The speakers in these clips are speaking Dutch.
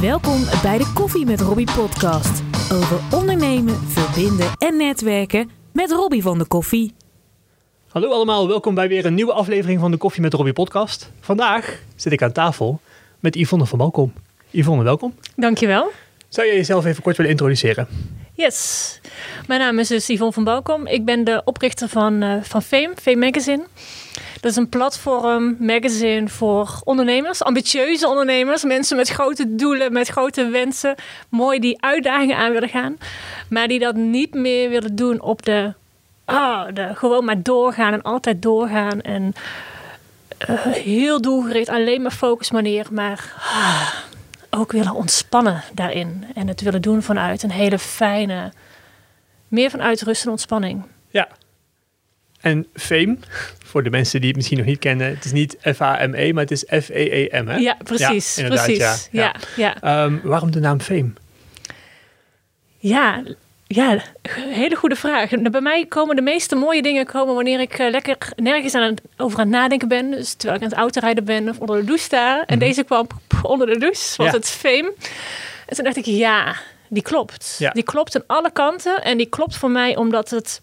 Welkom bij de Koffie met Robbie podcast. Over ondernemen, verbinden en netwerken met Robbie van de Koffie. Hallo allemaal, welkom bij weer een nieuwe aflevering van de Koffie met Robbie podcast. Vandaag zit ik aan tafel met Yvonne van Balkom. Yvonne, welkom. Dankjewel. Zou je jezelf even kort willen introduceren? Yes. Mijn naam is dus Yvonne van Balkom. Ik ben de oprichter van, uh, van Fame, Fame Magazine. Dat is een platform, magazine voor ondernemers, ambitieuze ondernemers, mensen met grote doelen, met grote wensen, mooi die uitdagingen aan willen gaan, maar die dat niet meer willen doen op de, ah, de gewoon maar doorgaan en altijd doorgaan en uh, heel doelgericht, alleen maar focus manier, maar ah, ook willen ontspannen daarin en het willen doen vanuit een hele fijne, meer vanuit rust en ontspanning. Ja. En Fame, voor de mensen die het misschien nog niet kennen, het is niet F-A-M-E, maar het is F-E-E-M. Hè? Ja, precies. Ja, precies. Ja, ja. ja. Um, waarom de naam Fame? Ja, ja, hele goede vraag. Nou, bij mij komen de meeste mooie dingen komen wanneer ik uh, lekker nergens aan het, over aan het nadenken ben. Dus terwijl ik aan het autorijden ben of onder de douche sta. En mm -hmm. deze kwam onder de douche, was ja. het Fame. En toen dacht ik, ja, die klopt. Ja. Die klopt aan alle kanten. En die klopt voor mij omdat het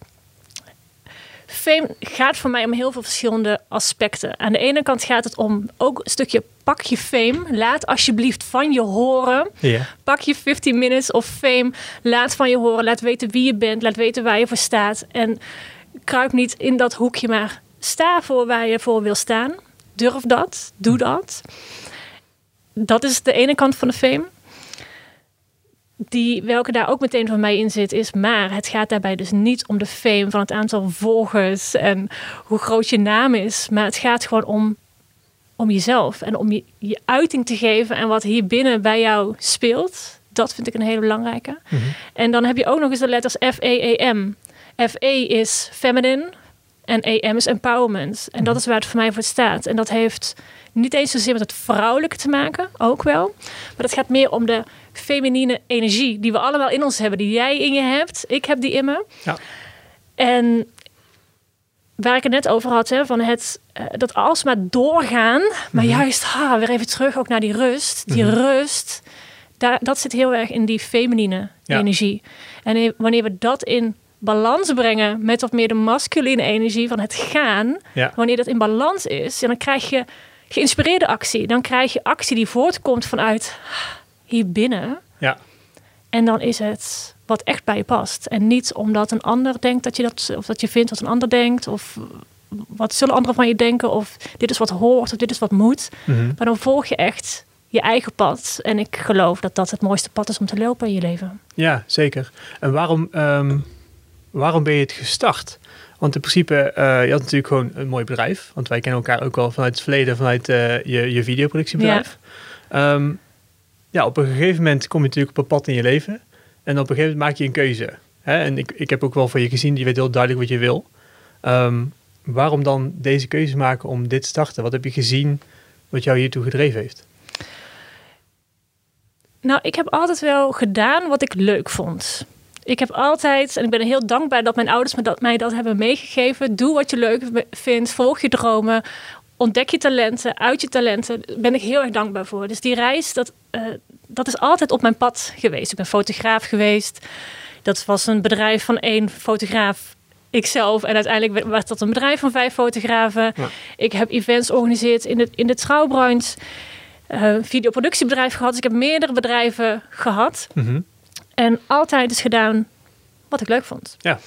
Fame gaat voor mij om heel veel verschillende aspecten. Aan de ene kant gaat het om ook een stukje pak je fame. Laat alsjeblieft van je horen. Yeah. Pak je 15 minutes of fame. Laat van je horen. Laat weten wie je bent. Laat weten waar je voor staat. En kruip niet in dat hoekje, maar sta voor waar je voor wil staan. Durf dat. Doe dat. Dat is de ene kant van de fame die, welke daar ook meteen van mij in zit, is maar het gaat daarbij dus niet om de fame van het aantal volgers en hoe groot je naam is, maar het gaat gewoon om, om jezelf en om je, je uiting te geven en wat hier binnen bij jou speelt. Dat vind ik een hele belangrijke. Mhm. Mm -hmm. En dan heb je ook nog eens de letters F-E-E-M. F-E is feminine en E-M is empowerment. En dat is waar het voor mij voor staat. En dat heeft niet eens zozeer met het vrouwelijke te maken, ook wel. Maar het gaat meer om de feminine energie die we allemaal in ons hebben. Die jij in je hebt. Ik heb die in me. Ja. En waar ik het net over had, hè, van het, uh, dat alsmaar doorgaan. Maar Mhm. juist, ha, weer even terug ook naar die rust. Die Mhm. rust, daar, dat zit heel erg in die feminine Ja. energie. En wanneer we dat in balans brengen met wat meer de masculine energie van het gaan. Ja. Wanneer dat in balans is, dan krijg je geïnspireerde actie. Dan krijg je actie die voortkomt vanuit hier binnen. Ja. En dan is het wat echt bij je past. En niet omdat een ander denkt dat je dat, of dat je vindt wat een ander denkt, of wat zullen anderen van je denken, of dit is wat hoort, of dit is wat moet. Mhm. Maar dan volg je echt je eigen pad. En ik geloof dat dat het mooiste pad is om te lopen in je leven. Ja, zeker. En waarom, ehm, waarom ben je het gestart? Want in principe, eh, je had natuurlijk gewoon een mooi bedrijf. Want wij kennen elkaar ook al vanuit het verleden, vanuit eh, je, je videoproductiebedrijf. Ja. Um, ja, op een gegeven moment kom je natuurlijk op een pad in je leven. En op een gegeven moment maak je een keuze. Hè? En ik, ik heb ook wel van je gezien, je weet heel duidelijk wat je wil. Um, waarom dan deze keuze maken om dit te starten? Wat heb je gezien wat jou hiertoe gedreven heeft? Nou, ik heb altijd wel gedaan wat ik leuk vond. Ik heb altijd, en ik ben heel dankbaar dat mijn ouders me dat, mij dat hebben meegegeven. Doe wat je leuk vindt, volg je dromen, ontdek je talenten, uit je talenten. Ben ik heel erg dankbaar voor. Dus die reis, dat, uh, dat is altijd op mijn pad geweest. Ik ben fotograaf geweest. Dat was een bedrijf van één fotograaf, ikzelf. En uiteindelijk was dat een bedrijf van vijf fotografen. Ja. Ik heb events georganiseerd in de, in de trouwbranche. Uh, videoproductiebedrijf gehad. Dus ik heb meerdere bedrijven gehad. Mm -hmm. En altijd is gedaan wat ik leuk vond. Ja.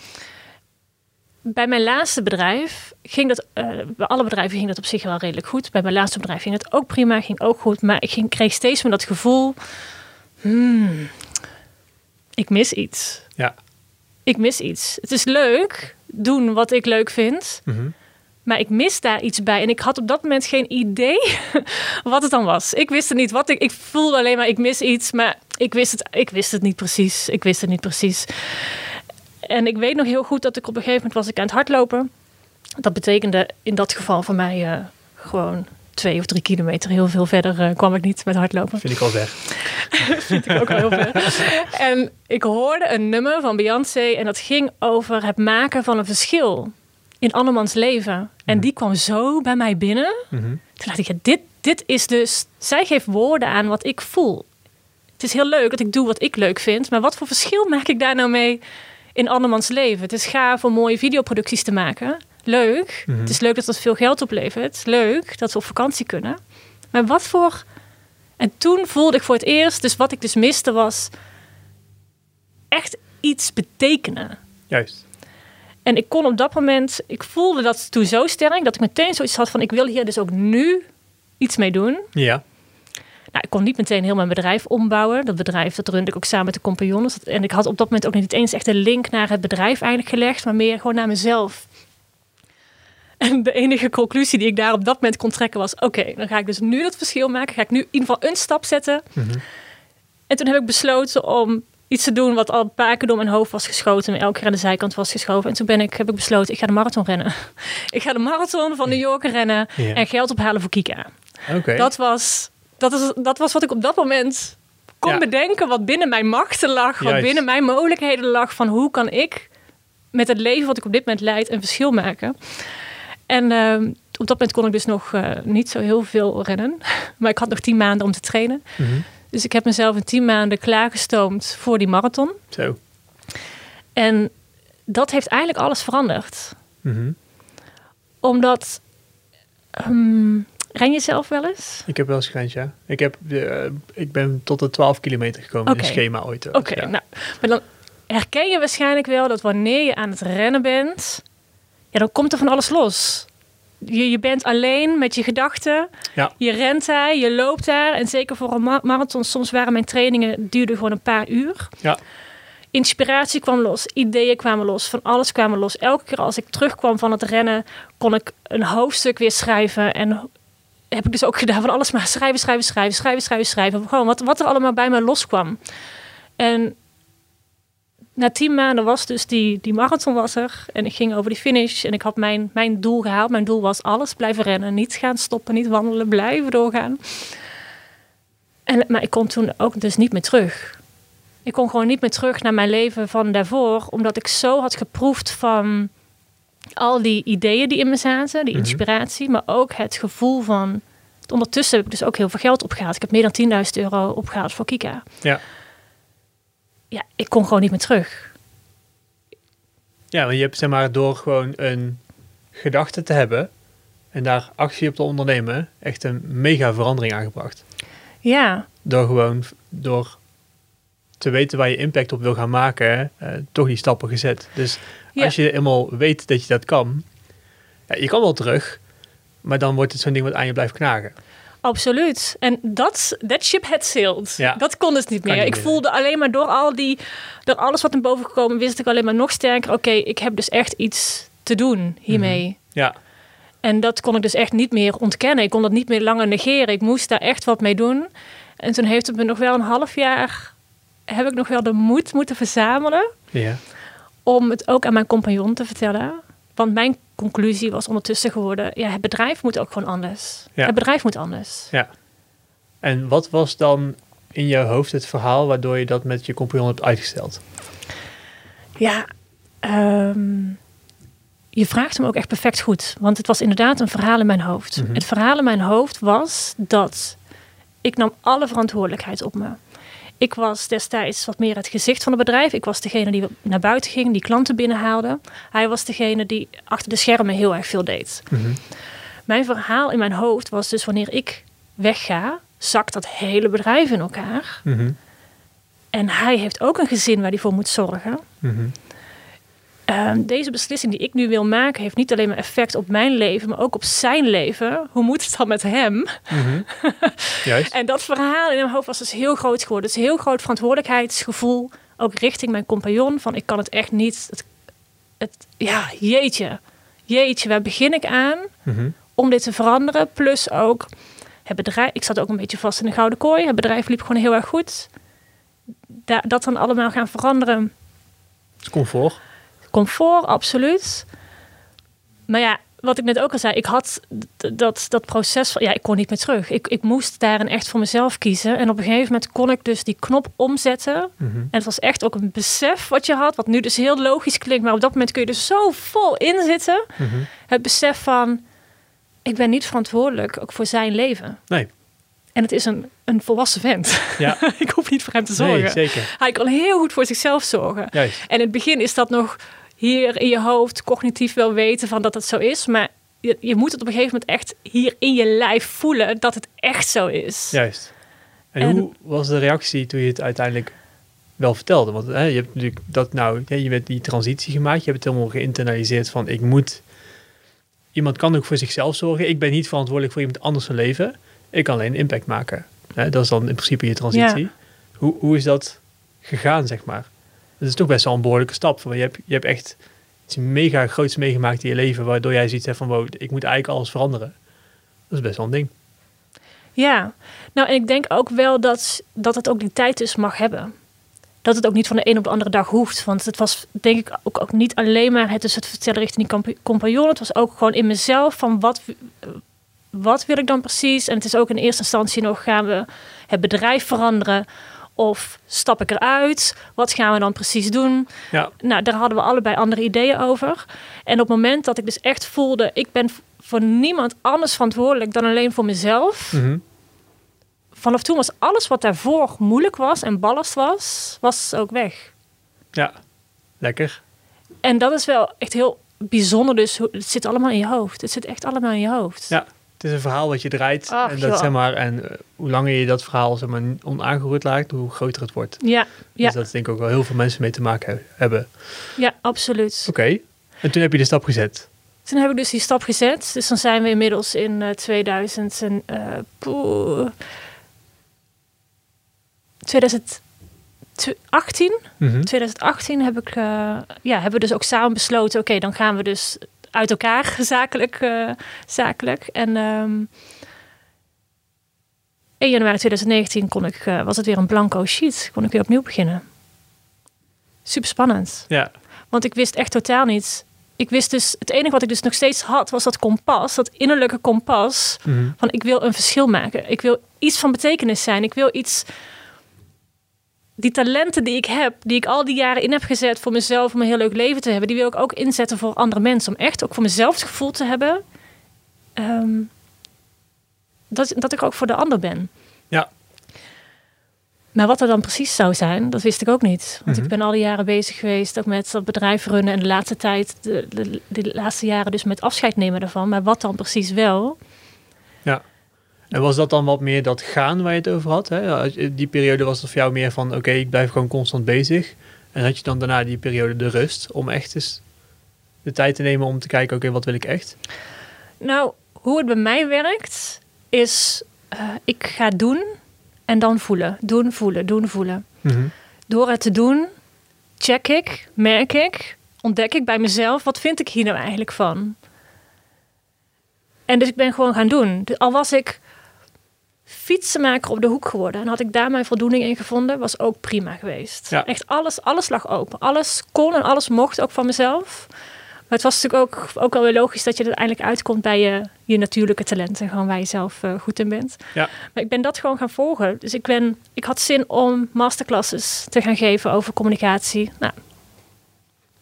Bij mijn laatste bedrijf ging dat, uh, bij alle bedrijven ging dat op zich wel redelijk goed. Bij mijn laatste bedrijf ging het ook prima, ging ook goed. Maar ik ging, kreeg steeds meer dat gevoel, hmm, ik mis iets. Ja. Ik mis iets. Het is leuk doen wat ik leuk vind. Mm -hmm. Maar ik mis daar iets bij. En ik had op dat moment geen idee wat het dan was. Ik wist het niet wat ik. Ik voelde alleen maar, ik mis iets. Maar ik wist het, ik wist het niet precies. Ik wist het niet precies. En ik weet nog heel goed dat ik op een gegeven moment was ik aan het hardlopen. Dat betekende in dat geval voor mij uh, gewoon twee of drie kilometer. Heel veel verder uh, kwam ik niet met hardlopen. Vind ik al ver. Vind ik ook wel heel ver. En ik hoorde een nummer van Beyoncé. En dat ging over het maken van een verschil in andermans leven. En die kwam zo bij mij binnen. Mm -hmm. Toen dacht ik, ja, dit, dit is dus... Zij geeft woorden aan wat ik voel. het is heel leuk dat ik doe wat ik leuk vind. Maar wat voor verschil maak ik daar nou mee in andermans leven? Het is gaaf om mooie videoproducties te maken. Leuk. Mhm. Het is leuk dat dat veel geld oplevert. Leuk dat we op vakantie kunnen. Maar wat voor... En toen voelde ik voor het eerst... Dus wat ik dus miste was... Echt iets betekenen. Juist. En ik kon op dat moment... Ik voelde dat toen zo sterk... Dat ik meteen zoiets had van... Ik wil hier dus ook nu iets mee doen. Ja. Nou, ik kon niet meteen heel mijn bedrijf ombouwen. Dat bedrijf, dat runde ik ook samen met de compagnons. En ik had op dat moment ook niet eens echt een link naar het bedrijf eigenlijk gelegd, maar meer gewoon naar mezelf. En de enige conclusie die ik daar op dat moment kon trekken was: oké, dan ga ik dus nu dat verschil maken. Ga ik nu in ieder geval een stap zetten. Mhm. En toen heb ik besloten om iets te doen wat al een paar keer door mijn hoofd was geschoten. En elke keer aan de zijkant was geschoven. En toen ben ik, heb ik besloten: ik ga de marathon rennen. ik ga de marathon van New York rennen en geld ophalen voor Kika. Dat, was, dat, is, dat was wat ik op dat moment kon Ja. bedenken. Wat binnen mijn machten lag. Wat Juist. binnen mijn mogelijkheden lag. Van hoe kan ik met het leven wat ik op dit moment leid een verschil maken. En ehm, op dat moment kon ik dus nog eh, niet zo heel veel rennen. Maar ik had nog tien maanden om te trainen. Mhm. Dus ik heb mezelf in tien maanden klaargestoomd voor die marathon. Zo. En dat heeft eigenlijk alles veranderd. Mhm. Omdat... ehm, ren je zelf wel eens? Ik heb wel eens gerend, ja. Ik, heb, eh, ik ben tot de 12 kilometer gekomen in Oké. een schema ooit. Oké, ja. nou, maar dan herken je waarschijnlijk wel dat wanneer je aan het rennen bent, ja, dan komt er van alles los. Je, je bent alleen met je gedachten. Ja. Je rent daar, je loopt daar. En zeker voor een ma- marathon, soms waren mijn trainingen duurden gewoon een paar uur. Ja. Inspiratie kwam los, ideeën kwamen los, van alles kwamen los. Elke keer als ik terugkwam van het rennen, kon ik een hoofdstuk weer schrijven. En heb ik dus ook gedaan van alles maar schrijven, schrijven, schrijven, schrijven, schrijven, schrijven. Gewoon wat, wat er allemaal bij me loskwam. En na tien maanden was dus die, die marathon was er. En ik ging over die finish. En ik had mijn, mijn doel gehaald. Mijn doel was alles blijven rennen. Niet gaan stoppen, niet wandelen, blijven doorgaan. En, maar ik kon toen ook dus niet meer terug. Ik kon gewoon niet meer terug naar mijn leven van daarvoor. Omdat ik zo had geproefd van al die ideeën die in me zaten. Die Mhm. inspiratie. Maar ook het gevoel van... Ondertussen heb ik dus ook heel veel geld opgehaald. Ik heb meer dan 10.000 euro opgehaald voor Kika. Ja. Ja, ik kon gewoon niet meer terug. ja, want je hebt zeg maar door gewoon een gedachte te hebben en daar actie op te ondernemen, echt een mega verandering aangebracht. Ja, Door gewoon, door te weten waar je impact op wil gaan maken, eh, toch die stappen gezet. Dus Ja. als je eenmaal weet dat je dat kan, ja, je kan wel terug, maar dan wordt het zo'n ding wat aan je blijft knagen. absoluut. En dat that ship had sailed. Ja. Dat kon dus niet meer. niet Ik meer. voelde alleen maar door al die, door alles wat naar boven gekomen, wist ik alleen maar nog sterker. Oké, ik heb dus echt iets te doen hiermee. Ja, En dat kon ik dus echt niet meer ontkennen. Ik kon dat niet meer langer negeren. Ik moest daar echt wat mee doen. En toen heeft het me nog wel een half jaar, heb ik nog wel de moed moeten verzamelen ja, om het ook aan mijn compagnon te vertellen. Want mijn conclusie was ondertussen geworden: ja, het bedrijf moet ook gewoon anders. Ja. Het bedrijf moet anders. ja. En wat was dan in jouw hoofd het verhaal waardoor je dat met je compagnon hebt uitgesteld? Ja, ehm, je vraagt hem ook echt perfect goed. Want het was inderdaad een verhaal in mijn hoofd. Mhm. Het verhaal in mijn hoofd was dat ik nam alle verantwoordelijkheid op me. Ik was destijds wat meer het gezicht van het bedrijf. Ik was degene die naar buiten ging, die klanten binnenhaalde. Hij was degene die achter de schermen heel erg veel deed. Mhm. Mijn verhaal in mijn hoofd was dus wanneer ik wegga, zakt dat hele bedrijf in elkaar. Mhm. En hij heeft ook een gezin waar hij voor moet zorgen. Mhm. Ehm, deze beslissing die ik nu wil maken, heeft niet alleen maar effect op mijn leven, maar ook op zijn leven. Hoe moet het dan met hem? Juist. En dat verhaal in mijn hoofd was dus heel groot geworden. Dus heel groot verantwoordelijkheidsgevoel, ook richting mijn compagnon. Van ik kan het echt niet. Het, het, ja, jeetje. Jeetje, waar begin ik aan Mhm. om dit te veranderen? Plus ook het bedrijf. Ik zat ook een beetje vast in de gouden kooi. Het bedrijf liep gewoon heel erg goed. Da- dat dan allemaal gaan veranderen. Het is comfort. Comfort, absoluut. Maar ja, wat ik net ook al zei, ik had dat, dat proces van, ja, ik kon niet meer terug. Ik, ik moest daarin echt voor mezelf kiezen. En op een gegeven moment kon ik dus die knop omzetten. Mhm. En het was echt ook een besef wat je had, wat nu dus heel logisch klinkt, maar op dat moment kun je er zo vol in zitten. Mhm. Het besef van, ik ben niet verantwoordelijk ook voor zijn leven. Nee. En het is een, een volwassen vent. Ja. ik hoef niet voor hem te zorgen. Nee, zeker. Hij kan heel goed voor zichzelf zorgen. Juist. En in het begin is dat nog hier in je hoofd cognitief wel weten van dat het zo is. Maar je, je moet het op een gegeven moment echt hier in je lijf voelen dat het echt zo is. Juist. En, En- hoe was de reactie toen je het uiteindelijk wel vertelde? Want hè, je hebt natuurlijk dat nou, je hebt die transitie gemaakt, je hebt het helemaal geïnternaliseerd van ik moet. Iemand kan ook voor zichzelf zorgen. Ik ben niet verantwoordelijk voor iemand anders zijn leven. Ik kan alleen impact maken. Hè, dat is dan in principe je transitie. Hoe, hoe is dat gegaan, zeg maar? Dat is toch best wel een behoorlijke stap. Want je hebt, je hebt echt iets mega groots meegemaakt in je leven, waardoor jij zoiets hebt van, wow, ik moet eigenlijk alles veranderen. Dat is best wel een ding. Ja, nou en ik denk ook wel dat, dat het ook die tijd dus mag hebben. Dat het ook niet van de een op de andere dag hoeft. Want het was denk ik ook, ook niet alleen maar het, dus het vertellen richting die compa- compagnon. Het was ook gewoon in mezelf van wat, wat wil ik dan precies? En het is ook in eerste instantie nog gaan we het bedrijf veranderen of stap ik eruit? Wat gaan we dan precies doen? Ja, Nou, daar hadden we allebei andere ideeën over. En op het moment dat ik dus echt voelde, ik ben voor niemand anders verantwoordelijk dan alleen voor mezelf. mhm. Vanaf toen was alles wat daarvoor moeilijk was en ballast was, was ook weg. ja. lekker. En dat is wel echt heel bijzonder. Dus het zit allemaal in je hoofd. Het zit echt allemaal in je hoofd. Ja. Het is een verhaal wat je draait. Ach, en dat, joh. zeg maar, en eh, hoe langer je dat verhaal zeg maar, onaangeroerd laat, hoe groter het wordt. ja, ja, Dus dat denk ik ook wel heel veel mensen mee te maken he- hebben. ja, absoluut. Oké. En toen heb je de stap gezet. Toen heb ik dus die stap gezet. Dus dan zijn we inmiddels in eh 2000 en, poeh, 2018. Mhm. 2018 heb ik, eh, ja, hebben we dus ook samen besloten: oké, dan gaan we dus uit elkaar zakelijk. eh, zakelijk. En ehm 1 januari 2019 kon ik, eh, was het weer een blanco sheet. Kon ik weer opnieuw beginnen. Super spannend. Ja, Want ik wist echt totaal niet. Ik wist dus, het enige wat ik dus nog steeds had, was dat kompas, dat innerlijke kompas. Mhm. Van ik wil een verschil maken. Ik wil iets van betekenis zijn. Ik wil iets. Die talenten die ik heb, die ik al die jaren in heb gezet voor mezelf om een heel leuk leven te hebben, die wil ik ook inzetten voor andere mensen. Om echt ook voor mezelf het gevoel te hebben ehm, dat, dat ik ook voor de ander ben. Ja. Maar wat er dan precies zou zijn, dat wist ik ook niet. Want Mhm. ik ben al die jaren bezig geweest ook met dat bedrijf runnen. En de laatste tijd, de, de, de laatste jaren dus met afscheid nemen daarvan. Maar wat dan precies wel? En was dat dan wat meer dat gaan waar je het over had? Hè? Die periode was het voor jou meer van, oké, ik blijf gewoon constant bezig. En had je dan daarna die periode de rust om echt eens de tijd te nemen om te kijken, oké, wat wil ik echt? Nou, hoe het bij mij werkt, is eh, ik ga doen en dan voelen. Doen, voelen, doen, voelen. Mhm. Door het te doen, check ik, merk ik, ontdek ik bij mezelf, wat vind ik hier nou eigenlijk van? En dus ik ben gewoon gaan doen. Al was ik fietsenmaker op de hoek geworden en had ik daar mijn voldoening in gevonden, was ook prima geweest. Ja. Echt alles, alles lag open. Alles kon en alles mocht, ook van mezelf. Maar het was natuurlijk ook, ook wel weer logisch dat je uiteindelijk uitkomt bij je, je natuurlijke talenten. Gewoon waar je zelf eh, goed in bent. Ja. Maar ik ben dat gewoon gaan volgen. Dus ik, ben, ik had zin om masterclasses te gaan geven over communicatie. Nou,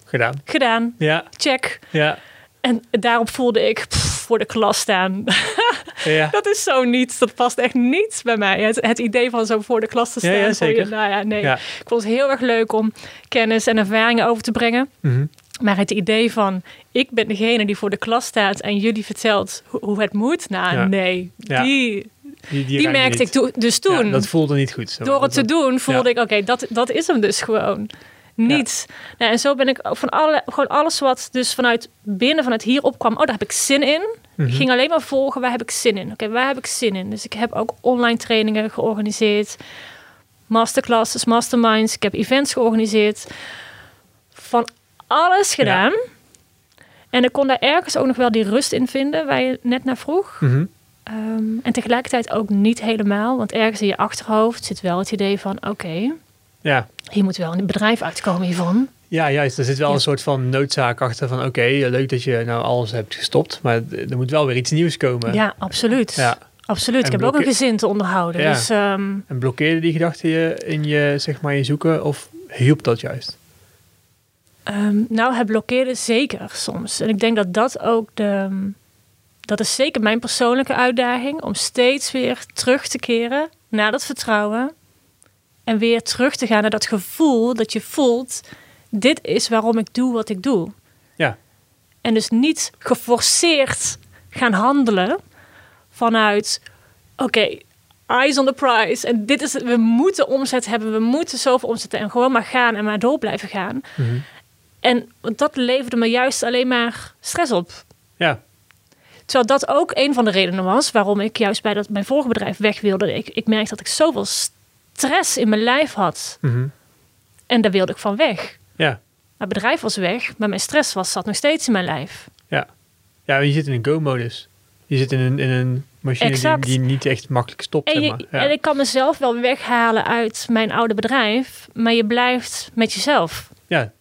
Gedaan. gedaan. Ja, Check. ja, En daarop voelde ik pff, voor de klas staan. Ja. dat is zo niet. Dat past echt niet bij mij. Het, het idee van zo voor de klas te Ja, staan. ja, je- zeker. nou ja, nee. Ja. Ik vond het heel erg leuk om kennis en ervaringen over te brengen. Mhm. Maar het idee van, ik ben degene die voor de klas staat en jullie vertelt ho- hoe het moet. Nou, Ja. nee. Ja. Die, Die, die merkte niet. ik to- dus toen. Ja, dat voelde niet goed. Zo. Door het te doen voelde ja. ik, oké, dat, dat is hem dus gewoon. Niet. Nou, en zo ben ik van alle, gewoon alles wat dus vanuit binnen, vanuit hier opkwam. Oh, daar heb ik zin in. Mhm. Ik ging alleen maar volgen, waar heb ik zin in? Oké, waar heb ik zin in? Dus ik heb ook online trainingen georganiseerd. Masterclasses, masterminds. Ik heb events georganiseerd. Van alles gedaan. En ik kon daar ergens ook nog wel die rust in vinden, waar je net naar vroeg. Mhm. Ehm, en tegelijkertijd ook niet helemaal, want ergens in je achterhoofd zit wel het idee van: oké, Ja. Hier moet wel een bedrijf uitkomen hiervan. ja, juist. Er zit wel Ja. een soort van noodzaak achter van, oké, leuk dat je nou alles hebt gestopt, maar er moet wel weer iets nieuws komen. Ja, absoluut. Ja. Absoluut. En ik heb ook een gezin te onderhouden. Ja. Dus ehm, En blokkeerde die gedachten je in je, zeg maar, je zoeken of hielp dat juist? ehm, nou, het blokkeerde zeker soms. En ik denk dat dat ook de, dat is zeker mijn persoonlijke uitdaging om steeds weer terug te keren naar dat vertrouwen. En weer terug te gaan naar dat gevoel dat je voelt: dit is waarom ik doe wat ik doe. Ja. En dus niet geforceerd gaan handelen vanuit: oké, eyes on the prize. En dit is het, we moeten omzet hebben, we moeten zoveel omzetten en gewoon maar gaan en maar door blijven gaan. Mhm. En dat leverde me juist alleen maar stress op. Ja. Terwijl dat ook een van de redenen was waarom ik juist bij dat, mijn vorige bedrijf weg wilde. Ik, ik merkte dat ik zoveel stress in mijn lijf had. Mhm. En daar wilde ik van weg. Ja. Mijn bedrijf was weg, maar mijn stress was, zat nog steeds in mijn lijf. Ja. Ja, je zit in een go-modus. Je zit in een, in een machine die, niet echt makkelijk stopt, En, zeg je, maar. Ja. en ik kan mezelf wel weghalen uit mijn oude bedrijf, maar je blijft met jezelf. ja.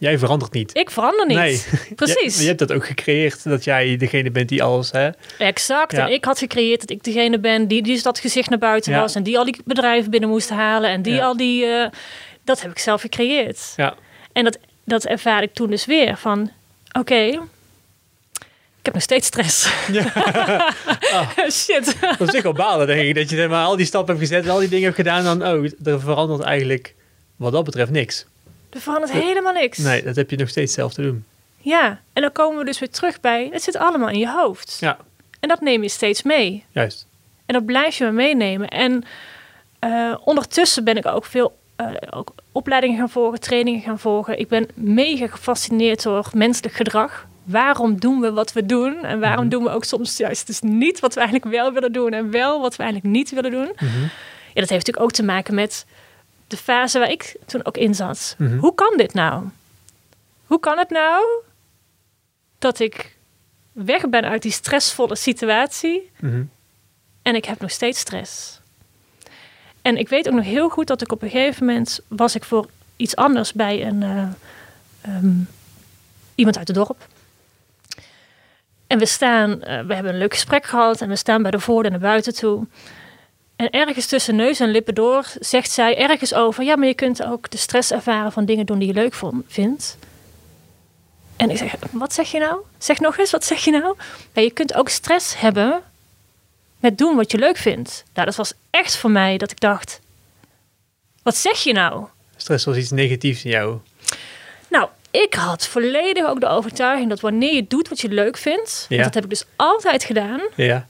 Jij verandert niet. Ik verander niet. Nee. Precies. Je, je hebt dat ook gecreëerd, dat jij degene bent die alles... Hè? Exact. Ja. En ik had gecreëerd dat ik degene ben die, die dat gezicht naar buiten Ja. was. En die al die bedrijven binnen moest halen. En die Ja. al die... eh, dat heb ik zelf gecreëerd. Ja. En dat, dat ervaar ik toen dus weer. Van, oké, ik heb nog steeds stress. Shit. Dat is wel balen, denk ik. Dat je zeg maar, al die stappen hebt gezet en al die dingen hebt gedaan. Dan, oh, er verandert eigenlijk wat dat betreft niks. Er verandert helemaal niks. Nee, dat heb je nog steeds zelf te doen. Ja, en dan komen we dus weer terug bij... Het zit allemaal in je hoofd. Ja, En dat neem je steeds mee. juist. En dat blijf je maar meenemen. En eh, ondertussen ben ik ook veel eh, ook opleidingen gaan volgen, trainingen gaan volgen. Ik ben mega gefascineerd door menselijk gedrag. Waarom doen we wat we doen? En waarom Mhm. doen we ook soms juist dus niet wat we eigenlijk wel willen doen en wel wat we eigenlijk niet willen doen? Mhm. Ja, dat heeft natuurlijk ook te maken met de fase waar ik toen ook in zat. Mhm. Hoe kan dit nou? Hoe kan het nou dat ik weg ben uit die stressvolle situatie Mhm. en ik heb nog steeds stress. En ik weet ook nog heel goed dat ik op een gegeven moment was ik voor iets anders bij een eh, ehm, iemand uit het dorp. En we staan, eh, we hebben een leuk gesprek gehad en we staan bij de voordeur naar buiten toe. En ergens tussen neus en lippen door zegt zij ergens over: ja, maar je kunt ook de stress ervaren van dingen doen die je leuk vindt. En ik zeg: wat zeg je nou? Zeg nog eens, wat zeg je nou? Ja, je kunt ook stress hebben met doen wat je leuk vindt. Nou, dat was echt voor mij dat ik dacht: wat zeg je nou? Stress was iets negatiefs in jou. Nou, ik had volledig ook de overtuiging dat wanneer je doet wat je leuk vindt, Ja. dat heb ik dus altijd gedaan, Ja,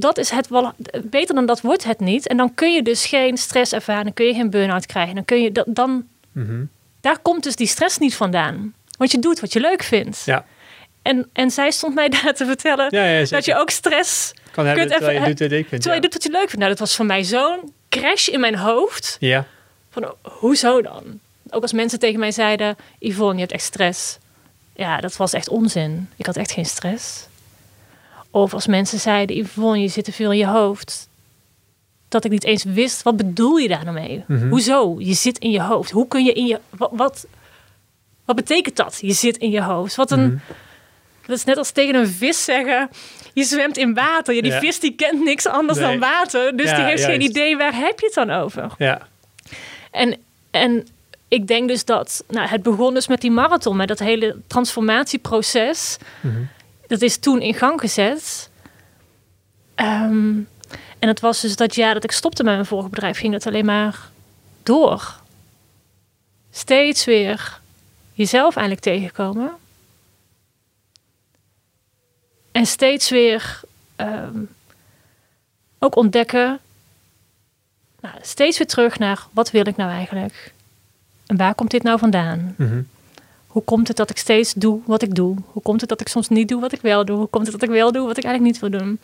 dat is het wel beter dan dat wordt het niet. En dan kun je dus geen stress ervaren, dan kun je geen burn-out krijgen, dan kun je dat dan Mhm. daar komt dus die stress niet vandaan, want je doet wat je leuk vindt. ja. En, en zij stond mij daar te vertellen ja, ja dat je ook stress kan hebben kunt terwijl je doet wat ik vind. terwijl ja. je doet wat je leuk vindt. Nou, dat was voor mij zo'n crash in mijn hoofd. Ja, Van, hoezo dan? Ook als mensen tegen mij zeiden, Yvonne, je hebt echt stress. Ja, dat was echt onzin. Ik had echt geen stress. Of als mensen zeiden, Yvonne, je zit te veel in je hoofd. Dat ik niet eens wist, wat bedoel je daar nou mee? Mhm. Hoezo? Je zit in je hoofd. Hoe kun je in je... Wat, wat, wat betekent dat? Je zit in je hoofd. Wat een... Mhm. Dat is net als tegen een vis zeggen, je zwemt in water. Ja, die Ja. vis die kent niks anders Nee. dan water. Dus Ja, die heeft geen idee, waar heb je het dan over? ja. En, en ik denk dus dat, nou, het begon dus met die marathon, met dat hele transformatieproces. Mhm. Dat is toen in gang gezet. Ehm, en het was dus dat jaar dat ik stopte met mijn vorige bedrijf, ging het alleen maar door. Steeds weer jezelf eigenlijk tegenkomen. En steeds weer ehm, ook ontdekken nou, steeds weer terug naar wat wil ik nou eigenlijk? En waar komt dit nou vandaan? Mhm. Hoe komt het dat ik steeds doe wat ik doe? Hoe komt het dat ik soms niet doe wat ik wel doe? Hoe komt het dat ik wel doe wat ik eigenlijk niet wil doen?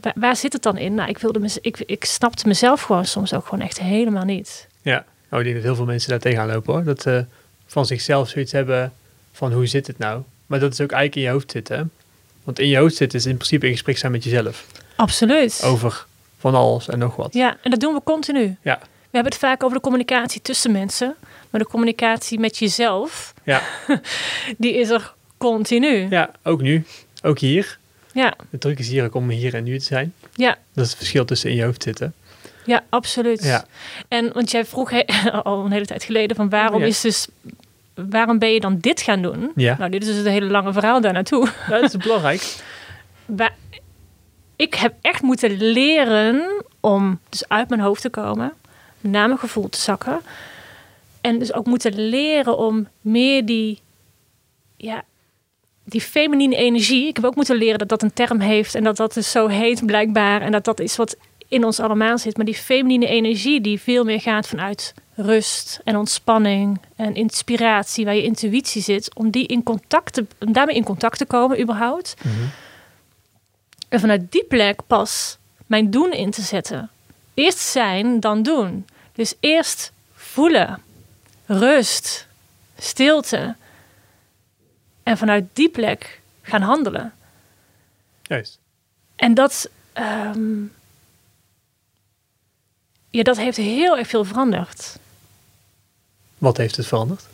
Waar, waar zit het dan in? Nou, ik, wilde mez- ik, ik snapte mezelf gewoon soms ook gewoon echt helemaal niet. Ja, oh, ik denk dat heel veel mensen daar tegenaan lopen hoor. Dat ze van zichzelf zoiets hebben van hoe zit het nou? Maar dat is ook eigenlijk in je hoofd zitten. hè? Want in je hoofd zitten is in principe in gesprek zijn met jezelf. Absoluut. Over van alles en nog wat. Ja, en dat doen we continu. Ja, We hebben het vaak over de communicatie tussen mensen. Maar de communicatie met jezelf, ja, die is er continu. ja ook nu. Ook hier. Ja, De truc is hier ook om hier en nu te zijn. ja, Dat is het verschil tussen in je hoofd zitten. ja absoluut. Ja, En want jij vroeg he- al een hele tijd geleden van waarom Ja. is dus waarom ben je dan dit gaan doen? Ja. Nou, dit is dus een hele lange verhaal daar naartoe. Dat is belangrijk. ik heb echt moeten leren om dus uit mijn hoofd te komen, naar mijn gevoel te zakken. En dus ook moeten leren om meer die, ja, die feminine energie. Ik heb ook moeten leren dat dat een term heeft en dat dat dus zo heet blijkbaar. En dat dat is wat in ons allemaal zit. Maar die feminine energie die veel meer gaat vanuit rust en ontspanning en inspiratie, waar je intuïtie zit, om, die in contact te, om daarmee in contact te komen überhaupt. En vanuit die plek pas mijn doen in te zetten. Eerst zijn, dan doen. Dus eerst voelen, rust, stilte. En vanuit die plek gaan handelen. Juist. En dat, ehm, ja, dat heeft heel erg veel veranderd. Wat heeft het veranderd?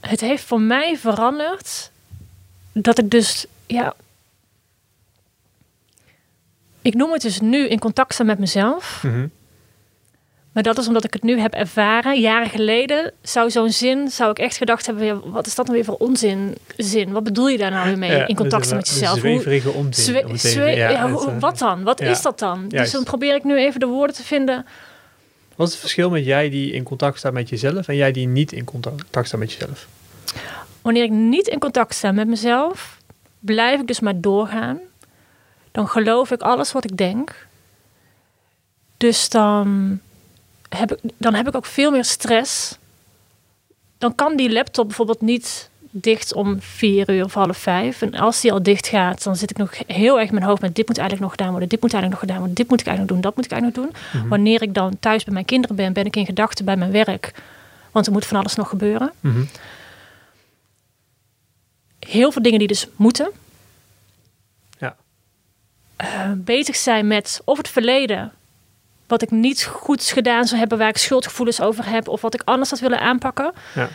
Het heeft voor mij veranderd dat ik dus, ja. Ik noem het dus nu in contact staan met mezelf. Mhm. Maar dat is omdat ik het nu heb ervaren. Jaren geleden zou zo'n zin, zou ik echt gedacht hebben, wat is dat nou weer voor onzin zin? Wat bedoel je daar nou weer mee Ja, in contact dus met een- jezelf? Zweverige onzin. Zwe- om het even- zwe- ja, ja, het, hoe- eh, wat dan? Wat is dat dan? Dus dan probeer ik nu even de woorden te vinden. Wat is het verschil met jij die in contact staat met jezelf en jij die niet in contact staat met jezelf? Wanneer ik niet in contact sta met mezelf, blijf ik dus maar doorgaan. Dan geloof ik alles wat ik denk. Dus dan heb ik, dan heb ik ook veel meer stress. Dan kan die laptop bijvoorbeeld niet dicht om vier uur of half vijf. En als die al dicht gaat, dan zit ik nog heel erg in mijn hoofd met dit moet eigenlijk nog gedaan worden, dit moet eigenlijk nog gedaan worden, dit moet ik eigenlijk nog doen, dat moet ik eigenlijk nog doen. Mhm. Wanneer ik dan thuis bij mijn kinderen ben, ben ik in gedachten bij mijn werk. Want er moet van alles nog gebeuren. Mhm. heel veel dingen die dus moeten. Ja. Eh, bezig zijn met of het verleden, wat ik niet goed gedaan zou hebben, waar ik schuldgevoelens over heb, of wat ik anders had willen aanpakken. Ja.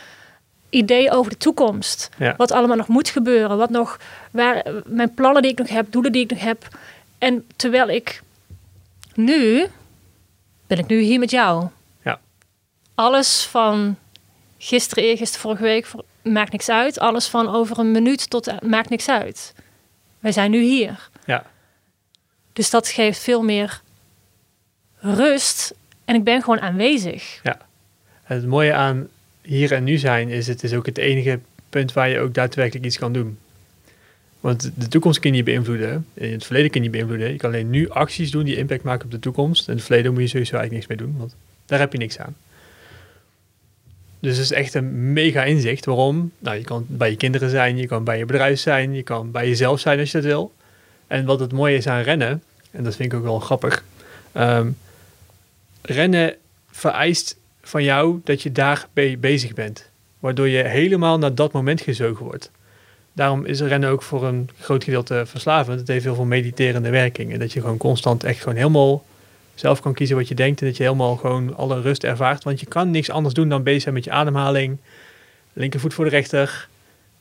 Ideeën over de toekomst, Ja. wat allemaal nog moet gebeuren, wat nog, waar, mijn plannen die ik nog heb, doelen die ik nog heb. En terwijl ik nu, ben ik nu hier met jou. Ja. Alles van gisteren, eergisteren, vorige week, maakt niks uit. Alles van over een minuut tot eh, maakt niks uit. Wij zijn nu hier. Ja. Dus dat geeft veel meer rust. En ik ben gewoon aanwezig. Het mooie aan hier en nu zijn is het is ook het enige punt waar je ook daadwerkelijk iets kan doen. Want de toekomst kun je niet beïnvloeden. In het verleden kun je niet beïnvloeden. Je kan alleen nu acties doen die impact maken op de toekomst. In het verleden moet je sowieso eigenlijk niks mee doen, want daar heb je niks aan. Dus het is echt een mega inzicht. Waarom? Nou, je kan bij je kinderen zijn, je kan bij je bedrijf zijn, je kan bij jezelf zijn als je dat wil. En wat het mooie is aan rennen, en dat vind ik ook wel grappig. ehm, rennen vereist van jou dat je daar be- bezig bent. Waardoor je helemaal naar dat moment gezogen wordt. Daarom is rennen ook voor een groot gedeelte verslavend. Het heeft heel veel mediterende werking. En dat je gewoon constant echt gewoon helemaal zelf kan kiezen wat je denkt. En dat je helemaal gewoon alle rust ervaart. Want je kan niks anders doen dan bezig zijn met je ademhaling. Linkervoet voor de rechter.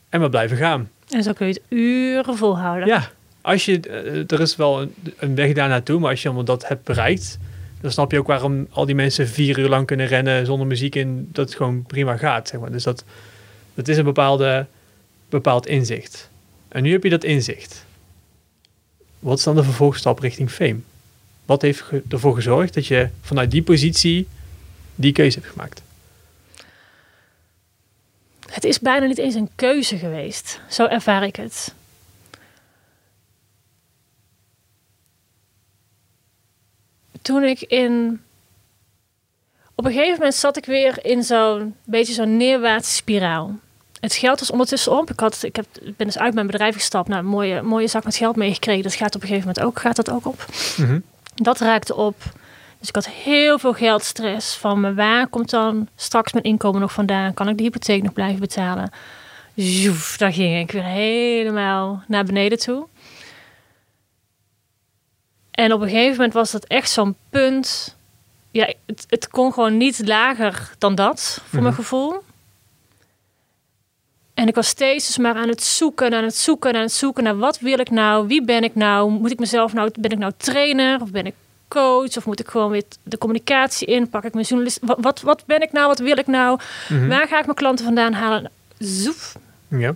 En maar blijven gaan. En zo kun je het uren volhouden. Ja, als je, eh, er is wel een, een weg daar naartoe, maar als je allemaal dat hebt bereikt, dan snap je ook waarom al die mensen vier uur lang kunnen rennen zonder muziek in, dat het gewoon prima gaat. Zeg maar. Dus dat, dat is een bepaalde, bepaald inzicht. En nu heb je dat inzicht. Wat is dan de vervolgstap richting fame? Wat heeft ervoor gezorgd dat je vanuit die positie die keuze hebt gemaakt? Het is bijna niet eens een keuze geweest. Zo ervaar ik het. Toen ik in. Op een gegeven moment zat ik weer in zo'n beetje zo'n neerwaartse spiraal. Het geld was ondertussen op. Ik, had, ik, heb, ik ben dus uit mijn bedrijf gestapt. Nou, een mooie, mooie zak met geld meegekregen. Dat gaat op een gegeven moment ook, gaat dat ook op. Mhm. Dat raakte op. Dus ik had heel veel geldstress van. Waar komt dan straks mijn inkomen nog vandaan? Kan ik de hypotheek nog blijven betalen? Zoef, daar ging ik weer helemaal naar beneden toe. En op een gegeven moment was dat echt zo'n punt. Ja, het, het kon gewoon niet lager dan dat, voor mijn Mhm. gevoel. En ik was steeds dus maar aan het zoeken, aan het zoeken, aan het zoeken naar wat wil ik nou, wie ben ik nou, moet ik mezelf nou, ben ik nou trainer of ben ik coach of moet ik gewoon weer de communicatie in, pak ik mijn journalist, wat, wat, wat ben ik nou, wat wil ik nou, Mhm. waar ga ik mijn klanten vandaan halen? Zoef. Ja.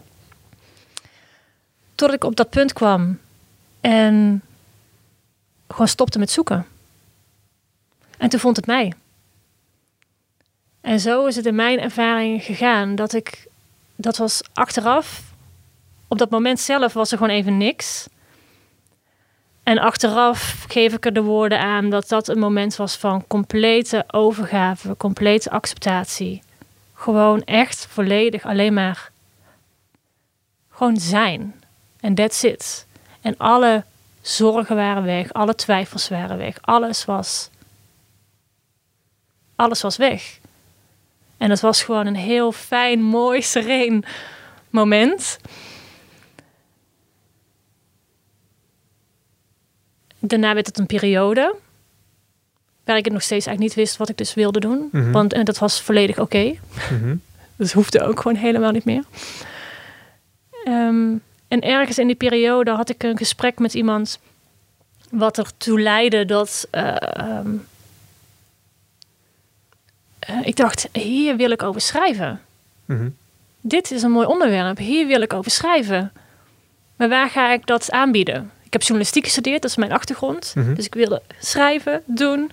Tot ik op dat punt kwam en gewoon stopte met zoeken. En toen vond het mij. En zo is het in mijn ervaring gegaan dat ik, dat was achteraf, op dat moment zelf was er gewoon even niks. En achteraf geef ik er de woorden aan dat dat een moment was van complete overgave, complete acceptatie. Gewoon echt volledig alleen maar gewoon zijn. En that's it. En alle zorgen waren weg, alle twijfels waren weg, alles was, alles was weg. En het was gewoon een heel fijn, mooi, sereen moment. Daarna werd het een periode waar ik het nog steeds eigenlijk niet wist wat ik dus wilde doen. Mhm. Want en dat was volledig oké. Mhm. Dus hoefde ook gewoon helemaal niet meer. Ehm, en ergens in die periode had ik een gesprek met iemand wat ertoe leidde dat eh, ehm, eh, ik dacht, hier wil ik over schrijven. Mhm. Dit is een mooi onderwerp, hier wil ik over schrijven. Maar waar ga ik dat aanbieden? Ik heb journalistiek gestudeerd, dat is mijn achtergrond. Mhm. Dus ik wilde schrijven, doen.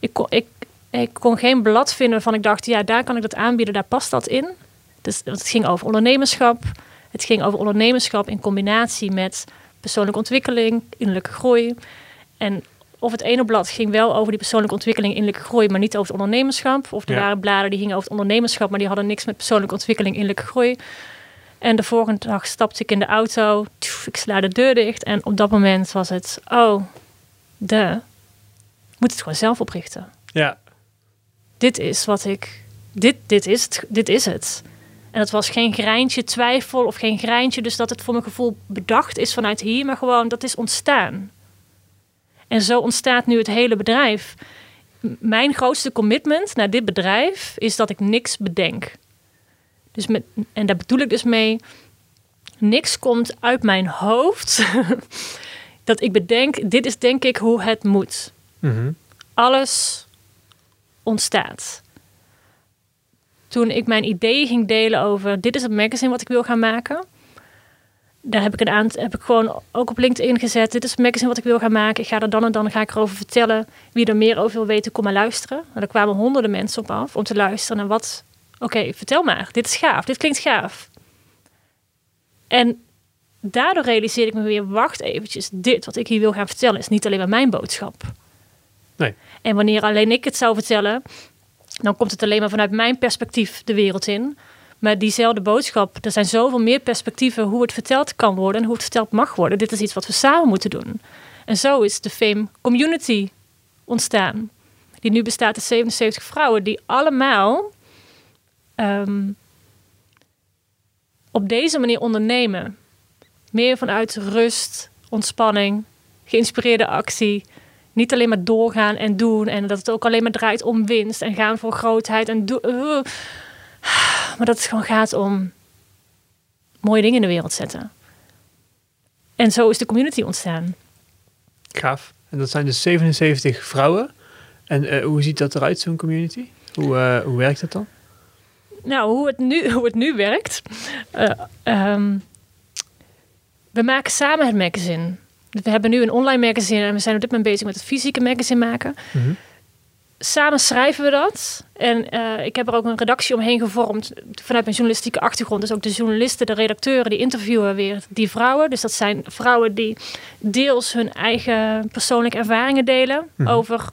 Ik kon, ik, ik kon geen blad vinden waarvan ik dacht, ja, daar kan ik dat aanbieden, daar past dat in. Dus het ging over ondernemerschap. Het ging over ondernemerschap in combinatie met persoonlijke ontwikkeling, innerlijke groei. En of het ene blad ging wel over die persoonlijke ontwikkeling, innerlijke groei, maar niet over het ondernemerschap. Of er Ja. waren bladen die gingen over het ondernemerschap, maar die hadden niks met persoonlijke ontwikkeling, innerlijke groei. En de volgende dag stapte ik in de auto, ik sla de deur dicht. En op dat moment was het, oh, de, moet het gewoon zelf oprichten Ja. dit is wat ik. Dit, dit, is het, dit is het. En het was geen greintje twijfel of geen greintje, dus dat het voor mijn gevoel bedacht is vanuit hier, maar gewoon dat is ontstaan. En zo ontstaat nu het hele bedrijf. M- Mijn grootste commitment naar dit bedrijf is dat ik niks bedenk. Dus met, en daar bedoel ik dus mee, niks komt uit mijn hoofd. dat ik bedenk, dit is denk ik hoe het moet Mhm. alles ontstaat. Toen ik mijn ideeën ging delen over dit is het magazine wat ik wil gaan maken. Daar heb ik een aantal, heb ik gewoon ook op LinkedIn gezet. Dit is het magazine wat ik wil gaan maken. Ik ga er dan en dan ga ik erover vertellen. Wie er meer over wil weten, kom maar luisteren. En er kwamen honderden mensen op af om te luisteren naar wat. Oké, vertel maar. Dit is gaaf. Dit klinkt gaaf. En daardoor realiseerde ik me weer: wacht eventjes. Dit wat ik hier wil gaan vertellen is niet alleen maar mijn boodschap. Nee. En wanneer alleen ik het zou vertellen, dan komt het alleen maar vanuit mijn perspectief de wereld in. Maar diezelfde boodschap, er zijn zoveel meer perspectieven hoe het verteld kan worden en hoe het verteld mag worden. Dit is iets wat we samen moeten doen. En zo is de Fame Community ontstaan. Die nu bestaat uit 77 vrouwen die allemaal ehm, op deze manier ondernemen. Meer vanuit rust, ontspanning, geïnspireerde actie. Niet alleen maar doorgaan en doen. En dat het ook alleen maar draait om winst en gaan voor grootheid. En do- uh. maar dat het gewoon gaat om mooie dingen in de wereld zetten. En zo is de community ontstaan. Gaaf. En dat zijn dus 77 vrouwen. En eh, hoe ziet dat eruit, zo'n community? Hoe, eh, hoe werkt dat dan? Nou, hoe het nu, hoe het nu werkt. eh, ehm, we maken samen het magazine. We hebben nu een online magazine en we zijn op dit moment bezig met het fysieke magazine maken. Mhm. Samen schrijven we dat. En eh, ik heb er ook een redactie omheen gevormd vanuit mijn journalistieke achtergrond. Dus ook de journalisten, de redacteuren, die interviewen weer die vrouwen. Dus dat zijn vrouwen die deels hun eigen persoonlijke ervaringen delen Mhm. over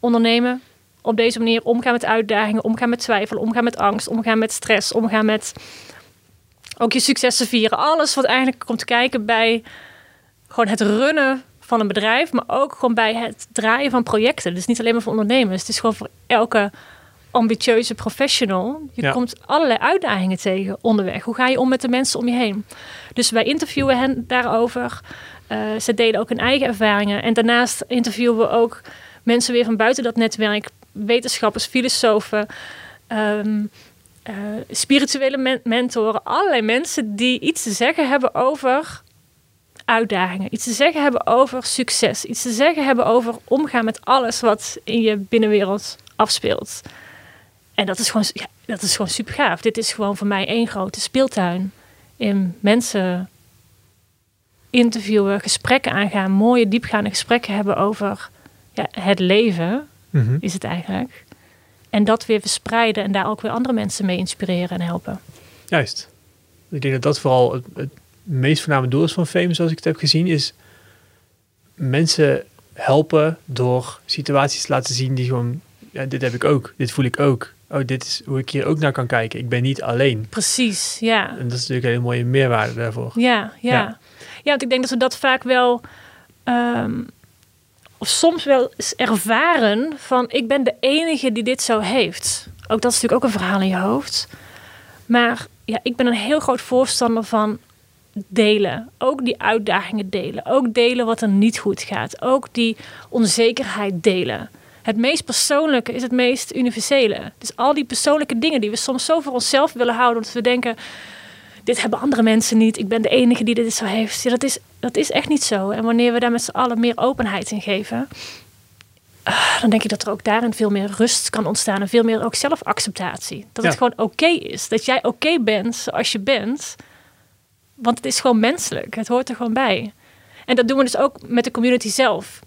ondernemen. Op deze manier omgaan met uitdagingen, omgaan met twijfel, omgaan met angst, omgaan met stress, omgaan met ook je successen vieren. Alles wat eigenlijk komt kijken bij gewoon het runnen van een bedrijf, maar ook gewoon bij het draaien van projecten. Dus niet alleen maar voor ondernemers. Het is gewoon voor elke ambitieuze professional. Je Ja. komt allerlei uitdagingen tegen onderweg. Hoe ga je om met de mensen om je heen? Dus wij interviewen hen daarover. Eh, ze delen ook hun eigen ervaringen. En daarnaast interviewen we ook mensen weer van buiten dat netwerk. Wetenschappers, filosofen, ehm, eh, spirituele men- mentoren. Allerlei mensen die iets te zeggen hebben over uitdagingen. Iets te zeggen hebben over succes. Iets te zeggen hebben over omgaan met alles wat in je binnenwereld afspeelt. En dat is gewoon, ja, dat is gewoon super gaaf. Dit is gewoon voor mij één grote speeltuin in mensen interviewen, gesprekken aangaan, mooie diepgaande gesprekken hebben over ja, het leven, Mhm. is het eigenlijk. En dat weer verspreiden en daar ook weer andere mensen mee inspireren en helpen. Juist. Ik denk dat dat vooral het, het meest voorname doel is van Fame, zoals ik het heb gezien, is mensen helpen door situaties te laten zien die gewoon, ja, dit heb ik ook, dit voel ik ook. Oh, dit is hoe ik hier ook naar kan kijken. Ik ben niet alleen. Precies, ja. En dat is natuurlijk een hele mooie meerwaarde daarvoor. Ja, ja. Ja. Ja, want ik denk dat we dat vaak wel... ehm, of soms wel eens ervaren van... ik ben de enige die dit zo heeft. Ook dat is natuurlijk ook een verhaal in je hoofd. Maar ja, ik ben een heel groot voorstander van delen. Ook die uitdagingen delen. Ook delen wat er niet goed gaat. Ook die onzekerheid delen. Het meest persoonlijke is het meest universele. Dus al die persoonlijke dingen die we soms zo voor onszelf willen houden... dat we denken, dit hebben andere mensen niet. Ik ben de enige die dit zo heeft. Ja, dat, is, dat is echt niet zo. En wanneer we daar met z'n allen meer openheid in geven... ah, dan denk ik dat er ook daarin veel meer rust kan ontstaan. En veel meer ook zelfacceptatie. Dat het gewoon oké is. Dat jij oké bent zoals je bent. Want het is gewoon menselijk. Het hoort er gewoon bij. En dat doen we dus ook met de community zelf.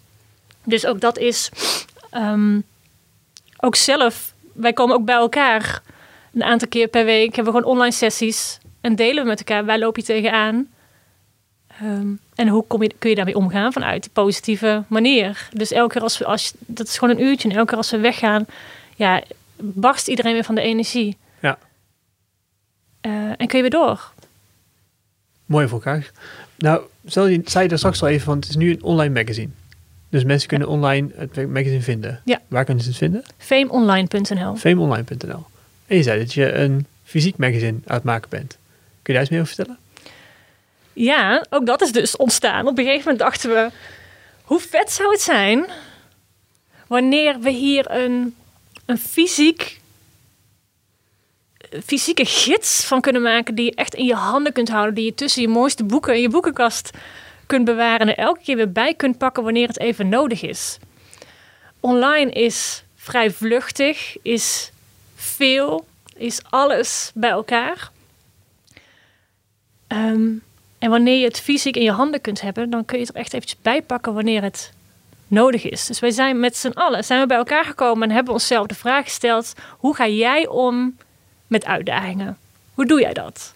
Dus ook dat is... ehm, ook zelf... Wij komen ook bij elkaar een aantal keer per week. Hebben we gewoon online sessies. En delen we met elkaar. Waar loop je tegenaan? Ehm, en hoe kom je, kun je daarmee omgaan vanuit die positieve manier? Dus elke keer als we... Als, dat is gewoon een uurtje. En elke keer als we weggaan... Ja, barst iedereen weer van de energie. Ja. Eh, en kun je weer door. Mooi voor elkaar. Nou, stel je, zei je daar straks al even, want het is nu een online magazine. Dus mensen kunnen online het magazine vinden. Ja. Waar kunnen ze het vinden? Fameonline.nl fameonline.nl. En je zei dat je een fysiek magazine aan het maken bent. Kun je daar iets meer over vertellen? Ja, ook dat is dus ontstaan. Op een gegeven moment dachten we, hoe vet zou het zijn wanneer we hier een, een fysiek, fysieke gids van kunnen maken die je echt in je handen kunt houden, die je tussen je mooiste boeken in je boekenkast kunt bewaren en elke keer weer bij kunt pakken wanneer het even nodig is. Online is vrij vluchtig, is veel, is alles bij elkaar. Ehm, en wanneer je het fysiek in je handen kunt hebben, dan kun je het er echt eventjes bij pakken wanneer het nodig is. Dus wij zijn met z'n allen zijn we bij elkaar gekomen en hebben onszelf de vraag gesteld: hoe ga jij om met uitdagingen? Hoe doe jij dat?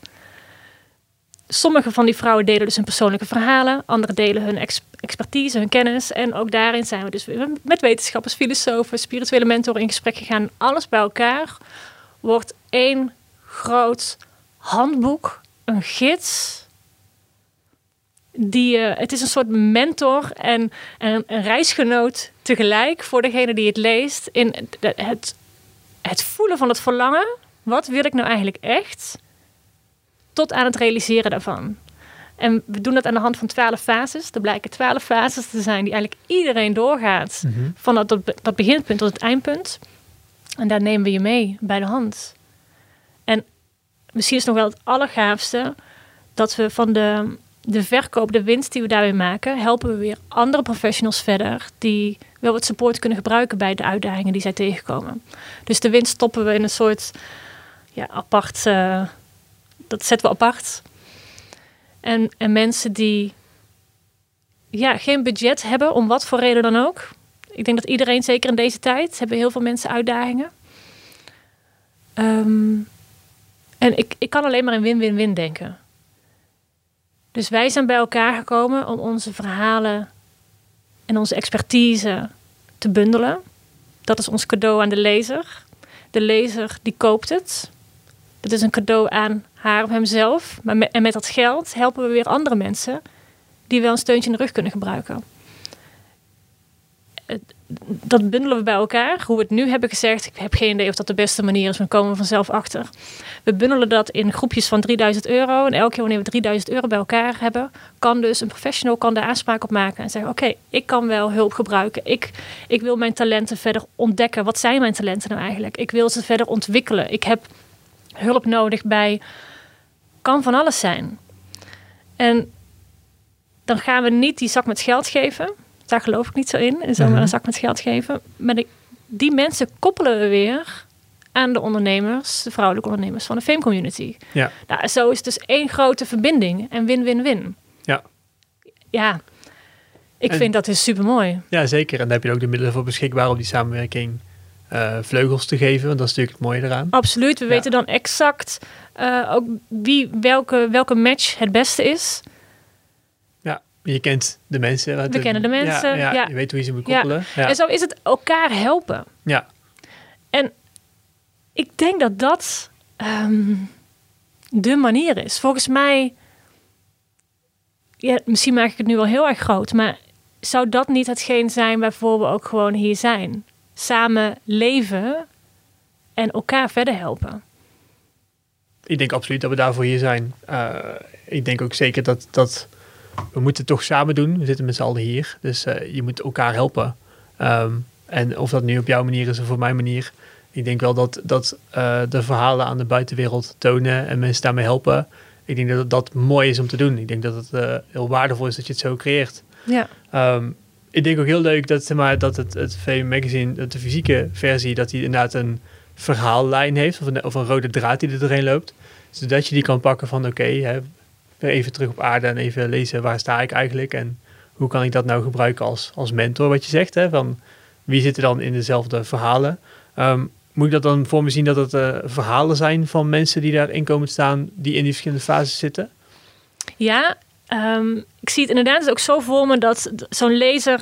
Sommige van die vrouwen delen dus hun persoonlijke verhalen, anderen delen hun ex- expertise, hun kennis. En ook daarin zijn we dus met wetenschappers, filosofen, spirituele mentoren in gesprek gegaan. Alles bij elkaar wordt één groot handboek, een gids. Die, eh, het is een soort mentor en, en een reisgenoot tegelijk voor degene die het leest. In het, het voelen van het verlangen. Wat wil ik nou eigenlijk echt? Tot aan het realiseren daarvan. En we doen dat aan de hand van twaalf fases. Er blijken twaalf fases te zijn die eigenlijk iedereen doorgaat. Van dat, dat, dat beginpunt tot het eindpunt. En daar nemen we je mee bij de hand. En misschien is nog wel het allergaafste dat we van de, de verkoop, de winst die we daarmee maken, helpen we weer andere professionals verder die wel wat support kunnen gebruiken bij de uitdagingen die zij tegenkomen. Dus de winst stoppen we in een soort ja, apart, eh, dat zetten we apart. En, en mensen die ja, geen budget hebben, om wat voor reden dan ook. Ik denk dat iedereen, zeker in deze tijd, hebben heel veel mensen uitdagingen. Ehm, en ik, ik kan alleen maar in win-win-win denken. Dus wij zijn bij elkaar gekomen om onze verhalen en onze expertise te bundelen. Dat is ons cadeau aan de lezer. De lezer die koopt het. Dat is een cadeau aan haar of hemzelf. Maar met, en met dat geld helpen we weer andere mensen die wel een steuntje in de rug kunnen gebruiken. Dat bundelen we bij elkaar. Hoe we het nu hebben gezegd, ik heb geen idee of dat de beste manier is. We komen vanzelf achter. We bundelen dat in groepjes van 3000 euro. En elke keer wanneer we 3000 euro bij elkaar hebben, kan dus een professional kan daar aanspraak op maken. En zeggen: Oké, ik kan wel hulp gebruiken. Ik, ik wil mijn talenten verder ontdekken. Wat zijn mijn talenten nou eigenlijk? Ik wil ze verder ontwikkelen. Ik heb hulp nodig bij. Kan van alles zijn. En dan gaan we niet die zak met geld geven. Daar geloof ik niet zo in. En zomaar Mhm. een zak met geld geven. Maar die, die mensen koppelen we weer aan de ondernemers, de vrouwelijke ondernemers van de Fame Community. Ja. Nou, zo is het dus één grote verbinding en win-win-win. Ja. ja, ik En- vind dat is super mooi. Ja, zeker. En daar heb je ook de middelen voor beschikbaar om die samenwerking eh, vleugels te geven. Want dat is natuurlijk het mooie eraan. Absoluut. We Ja. weten dan exact eh, ook wie, welke, welke match het beste is. Je kent de mensen. We kennen de mensen, Ja, ja, ja. Je weet hoe je ze moet Ja. koppelen. Ja. En zo is het elkaar helpen. Ja. En ik denk dat dat ehm, de manier is. Volgens mij, ja, misschien maak ik het nu wel heel erg groot, maar zou dat niet hetgeen zijn waarvoor we ook gewoon hier zijn? Samen leven en elkaar verder helpen. Ik denk absoluut dat we daarvoor hier zijn. Eh, ik denk ook zeker dat, dat we moeten het toch samen doen. We zitten met z'n allen hier. Dus eh, je moet elkaar helpen. Ehm, en of dat nu op jouw manier is of op mijn manier. Ik denk wel dat, dat eh, de verhalen aan de buitenwereld tonen en mensen daarmee helpen. Ik denk dat dat mooi is om te doen. Ik denk dat het heel waardevol is dat je het zo creëert. Ja. Ehm, ik denk ook heel leuk dat, zeg maar, dat het, het Magazine, dat de fysieke versie, dat die inderdaad een verhaallijn heeft. Of een, of een rode draad die er doorheen loopt. Zodat je die kan pakken van oké, even terug op aarde en even lezen waar sta ik eigenlijk. En hoe kan ik dat nou gebruiken als, als mentor, wat je zegt. Hè, van wie zitten dan in dezelfde verhalen. Ehm, moet ik dat dan voor me zien dat het eh, verhalen zijn van mensen die daarin komen staan, die in die verschillende fases zitten? Ja, ehm, ik zie het inderdaad dus ook zo voor me dat zo'n lezer,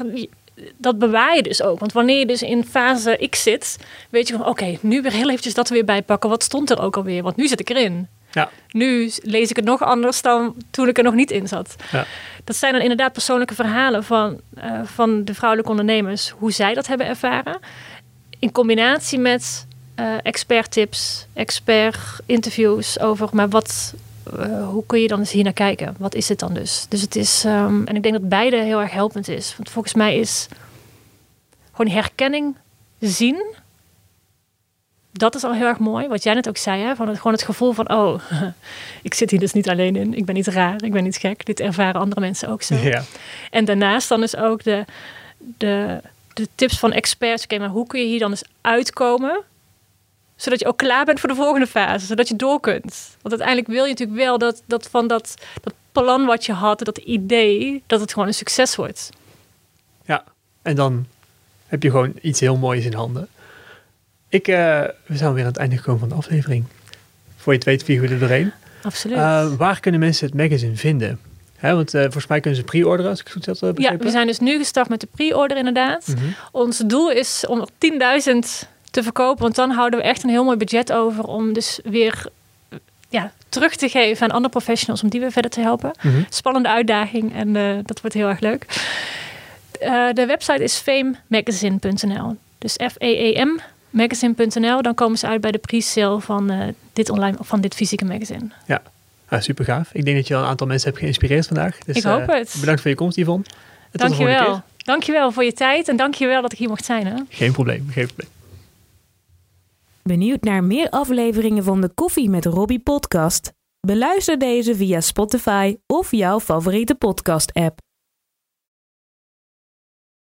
dat bewaar je dus ook. Want wanneer je dus in fase X zit, weet je van oké, nu weer heel eventjes dat er weer bijpakken. Wat stond er ook alweer? Want nu zit ik erin. Ja. Nu lees ik het nog anders dan toen ik er nog niet in zat. Ja. Dat zijn dan inderdaad persoonlijke verhalen van, eh, van de vrouwelijke ondernemers, hoe zij dat hebben ervaren. In combinatie met eh expert tips, expert interviews over, maar wat, eh, hoe kun je dan eens hier naar kijken? Wat is het dan dus? Dus het is, ehm, en ik denk dat beide heel erg helpend is. Want volgens mij is gewoon herkenning zien. Dat is al heel erg mooi. Wat jij net ook zei, hè? Van het, gewoon het gevoel van, oh, ik zit hier dus niet alleen in. Ik ben niet raar, ik ben niet gek. Dit ervaren andere mensen ook zo. Ja. En daarnaast dan is ook de, de, de tips van experts. Oké, maar hoe kun je hier dan eens uitkomen? Zodat je ook klaar bent voor de volgende fase. Zodat je door kunt. Want uiteindelijk wil je natuurlijk wel dat, dat van dat, dat plan wat je had, dat idee, dat het gewoon een succes wordt. Ja, en dan heb je gewoon iets heel moois in handen. Ik, eh, we zijn weer aan het einde gekomen van de aflevering. Voor je het weet vliegen we er doorheen. Absoluut. Eh, waar kunnen mensen het magazine vinden? Hè, want eh, volgens mij kunnen ze pre-orderen, als ik het goed eh, ja, we zijn dus nu gestart met de pre-order inderdaad. Mhm. Ons doel is om er 10.000 te verkopen. Want dan houden we echt een heel mooi budget over om dus weer ja, terug te geven aan andere professionals om die weer verder te helpen. Mhm. Spannende uitdaging en eh, dat wordt heel erg leuk. Eh, de website is famemagazine.nl. Dus F-E-E-M magazine.nl. Dan komen ze uit bij de pre-sale van eh, dit online van dit fysieke magazine. Ah, super gaaf. Ik denk dat je al een aantal mensen hebt geïnspireerd vandaag. Dus, Ik hoop het. Bedankt voor je komst, Yvonne. En volgende Dankjewel. Dankjewel voor je tijd en dankjewel dat ik hier mocht zijn. Hè? Geen probleem, geen probleem. Benieuwd naar meer afleveringen van de Koffie met Robbie podcast? Beluister deze via Spotify of jouw favoriete podcast app.